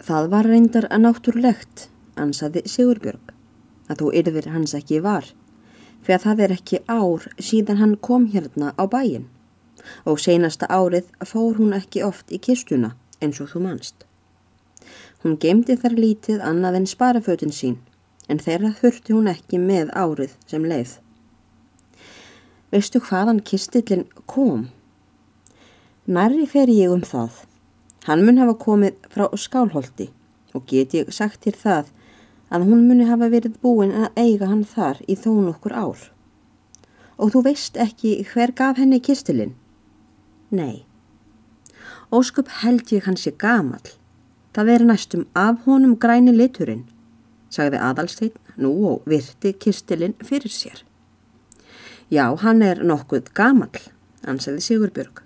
Það var reyndar að náttúrulegt, ansaði Sigurbjörg, að þú yrðir hans ekki var, fyrir að það er ekki ár síðan hann kom hérna á bæin og seinasta árið fór hún ekki oft í kistuna eins og þú manst. Hún gemdi þar lítið annað en sparafötin sín, en þeirra þurfti hún ekki með árið sem leið. Veistu hvaðan kistillin kom? Nærri fer ég um það. Hann mun hafa komið frá skálholti og get ég sagt til það að hún muni hafa verið búin að eiga hann þar í þó nokkur ár. Og þú veist ekki hver gaf henni kistilinn? Nei. Óskup held ég hann sé gamal. Það er næstum af honum græni liturinn, sagði Adalstein nú og virti kistilinn fyrir sér. Já, hann er nokkuð gamal, ansæði Sigurbjörg.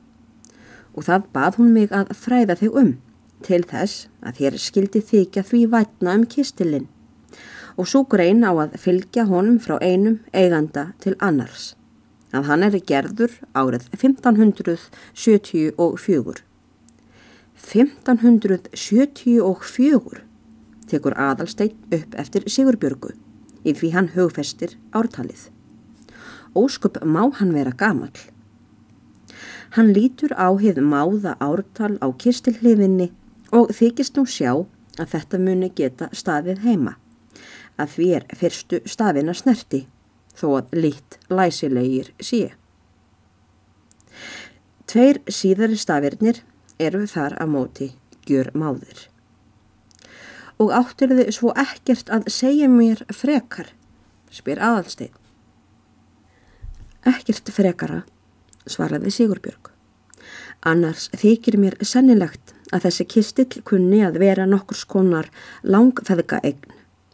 Og það bað hún mig að fræða þig um, til þess að þér skildi þykja því vætna um kistilinn og svo grein á að fylgja honum frá einum eiganda til annars að hann er gerður árið 1574. 1574 tekur aðalsteinn upp eftir Sigurbjörgu í því hann hugfestir ártalið. Óskup má hann vera gamal. Hann lítur á hið máða ártal á kistilhlifinni og þykist nú sjá að þetta muni geta staðið heima. Að því er fyrstu stafina snerti þó að lít læsilegir sé. Tveir síðari stafirnir eru þar að móti gjör máður. Og áttur þið svo ekkert að segja mér frekar, spyr aðalstein. Ekkert frekara, svaraði Sigurbjörg. Annars þykir mér sennilegt að þessi kistill kunni að vera nokkur skonar langfæðga eign,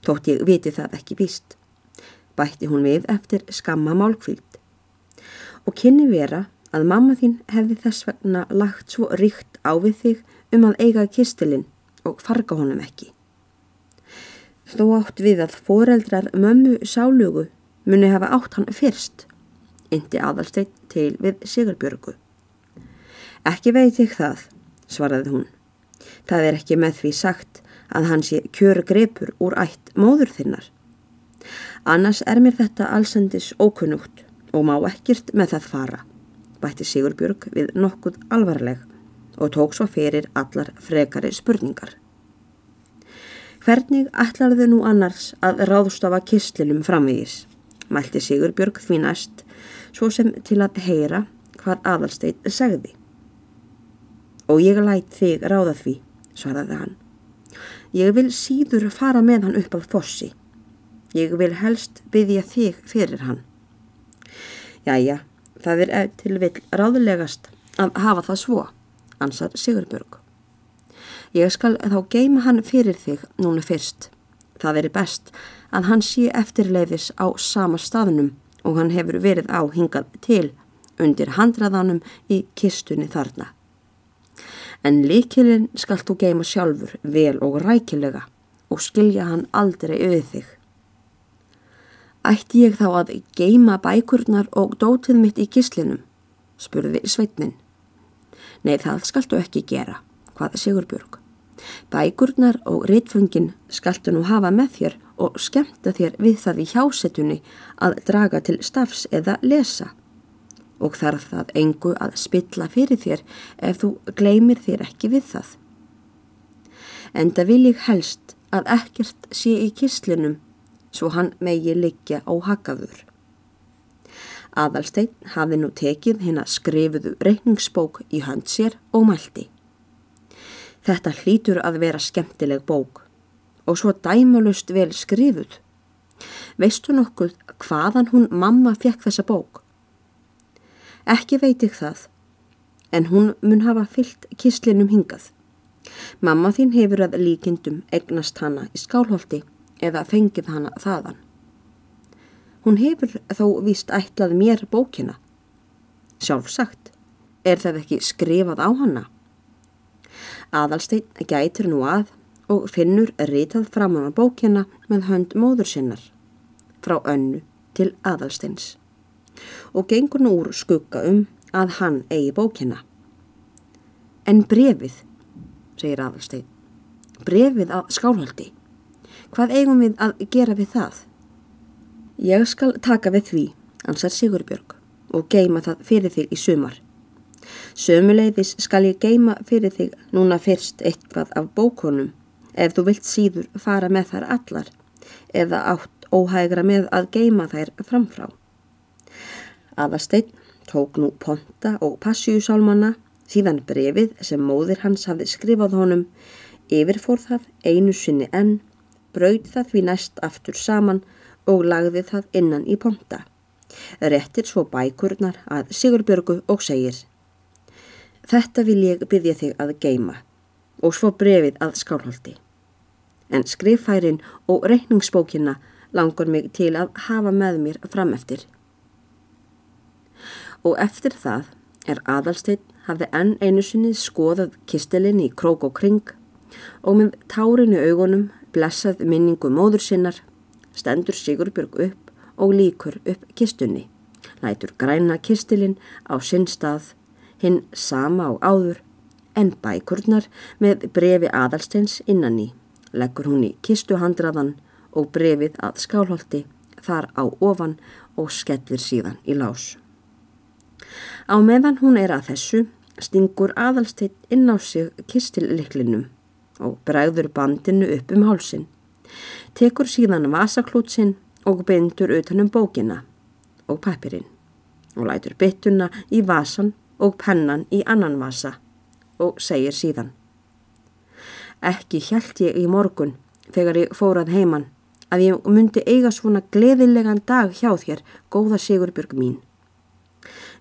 þótt ég viti það ekki víst bætti hún við eftir skamma málkvíld. Og kynni vera að mamma þín hefði þess vegna lagt svo ríkt á við þig um að eiga kistilinn og farga honum ekki. Þó átt við að foreldrar mömmu sálugu muni hafa átt hann fyrst, indi aðalsteitt til við Sigurbjörgu. Ekki veit ég það, svaraði hún. Það er ekki með því sagt að hann sé kjöru greipur úr ætt móður þinnar. Annars er mér þetta allsendis ókunnugt og má ekkert með það fara, bætti Sigurbjörg við nokkuð alvarleg og tók svo fyrir allar frekari spurningar. Hvernig ætlarðu nú annars að ráðstofa kistlinum framvegis? Mælti Sigurbjörg því næst, svo sem til að heyra hvað aðalsteit segði. Og ég læt þig ráða því, svaraði hann. Ég vil síður fara með hann upp á fossi Ég vil helst byggja þig fyrir hann. Jæja, það er til vil ráðulegast að hafa það svo, ansar Sigurbjörg. Ég skal þá geima hann fyrir þig núna fyrst. Það veri best að hann sé eftirleifis á sama staðnum og hann hefur verið á hingað til undir handraðanum í kistunni þarna. En líkilinn skal þú geima sjálfur vel og rækilega og skilja hann aldrei auðið þig. Ætti ég þá að geima bækurnar og dótið mitt í kislinum? spurði Sveitnin. Nei, það skaltu ekki gera, hvað Sigurbjörg. Bækurnar og reitfungin skaltu nú hafa með þér og skemta þér við það í hjásetunni að draga til stafs eða lesa. Og þarf það engu að spilla fyrir þér ef þú gleymir þér ekki við það. Enda vil ég helst að ekkert sé í kislinum svo hann megi liggja á hakaður. Aðalstein hafi nú tekið hinn að skrifuðu reikningsbók í hönd sér og mælti. Þetta hlýtur að vera skemmtileg bók og svo dæmalust vel skrifuð. Veistu nokkuð hvaðan hún mamma fekk þessa bók? Ekki veit ég það, en hún mun hafa fyllt kislinum hingað. Mamma þín hefur að líkindum egnast hana í skálholti eða fengið hana þaðan. Hún hefur þó víst ætlað mér bókina. Sjálfsagt, er það ekki skrifað á hana? Aðalstein gætir nú að og finnur ritað fram á bókina með hönd móður sinnar, frá önnu til aðalsteins og gengur nú úr skugga um að hann eigi bókina. En brefið, segir aðalstein, Brefið að skálhaldi. Hvað eigum við að gera við það? Ég skal taka við því, ansar Sigurbjörg, og geima það fyrir þig í sumar. Sömuleiðis skal ég geima fyrir þig núna fyrst eitthvað af bókonum ef þú vilt síður fara með þær allar eða átt óhægra með að geima þær framfrá. Aðasteinn tók nú ponta og passjúsálmanna síðan brefið sem móðir hans hafði skrifað honum yfirfór það einu sinni enn, brauð það því næst aftur saman og lagði það innan í ponta. Rettir svo bækurnar að Sigurbjörgu og segir Þetta vil ég byggja þig að geima og svo brefið að skálholti. En skriffærin og reikningsbókina langur mig til að hafa með mér frameftir. Og eftir það er aðalsteinn hafði enn einu sinni skoðað kistelin í krók og kring og með tárinu augunum blessað minningu móður sinnar stendur Sigurbjörg upp og líkur upp kistunni. Lætur græna kistilin á sinn stað hinn sama á áður en bækurnar með brefi aðalsteins innan í. Leggur hún í kistuhandraðan og brefið að skálholti þar á ofan og skellir síðan í lás. Á meðan hún er að þessu stingur aðalsteinn inn á sig kistilliklinum og bregður bandinu upp um hálsin. Tekur síðan vasaklútsinn og bindur utanum bókina og pappirinn og lætur byttuna í vasan og pennan í annan vasa og segir síðan. Ekki hjælt ég í morgun þegar ég fórað heiman að ég myndi eiga svona gleðilegan dag hjá þér, góða Sigurbjörg mín.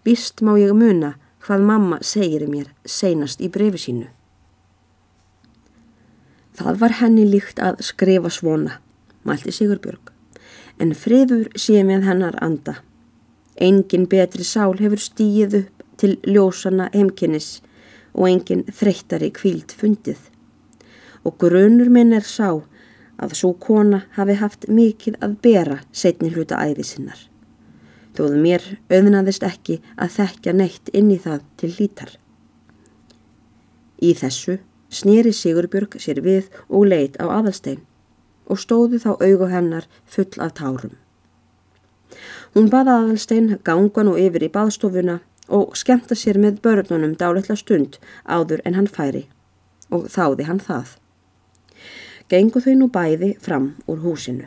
Vist má ég muna hvað mamma segir mér seinast í brefi sínu. Það var henni líkt að skrifa svona, mælti Sigurbjörg, en friður sé með hennar anda. Engin betri sál hefur stíið upp til ljósana heimkynnis og engin þreyttari kvíld fundið. Og grunur minn er sá að svo kona hafi haft mikið að bera setni hluta æði sinnar. Þóðu mér auðnaðist ekki að þekkja neitt inn í það til lítar. Í þessu snýri Sigurbjörg sér við og leit á aðalstein og stóðu þá augu hennar full af tárum. Hún baða aðalstein gangan og yfir í baðstofuna og skemmta sér með börnunum dáletla stund áður en hann færi og þáði hann það. Gengu þau nú bæði fram úr húsinu.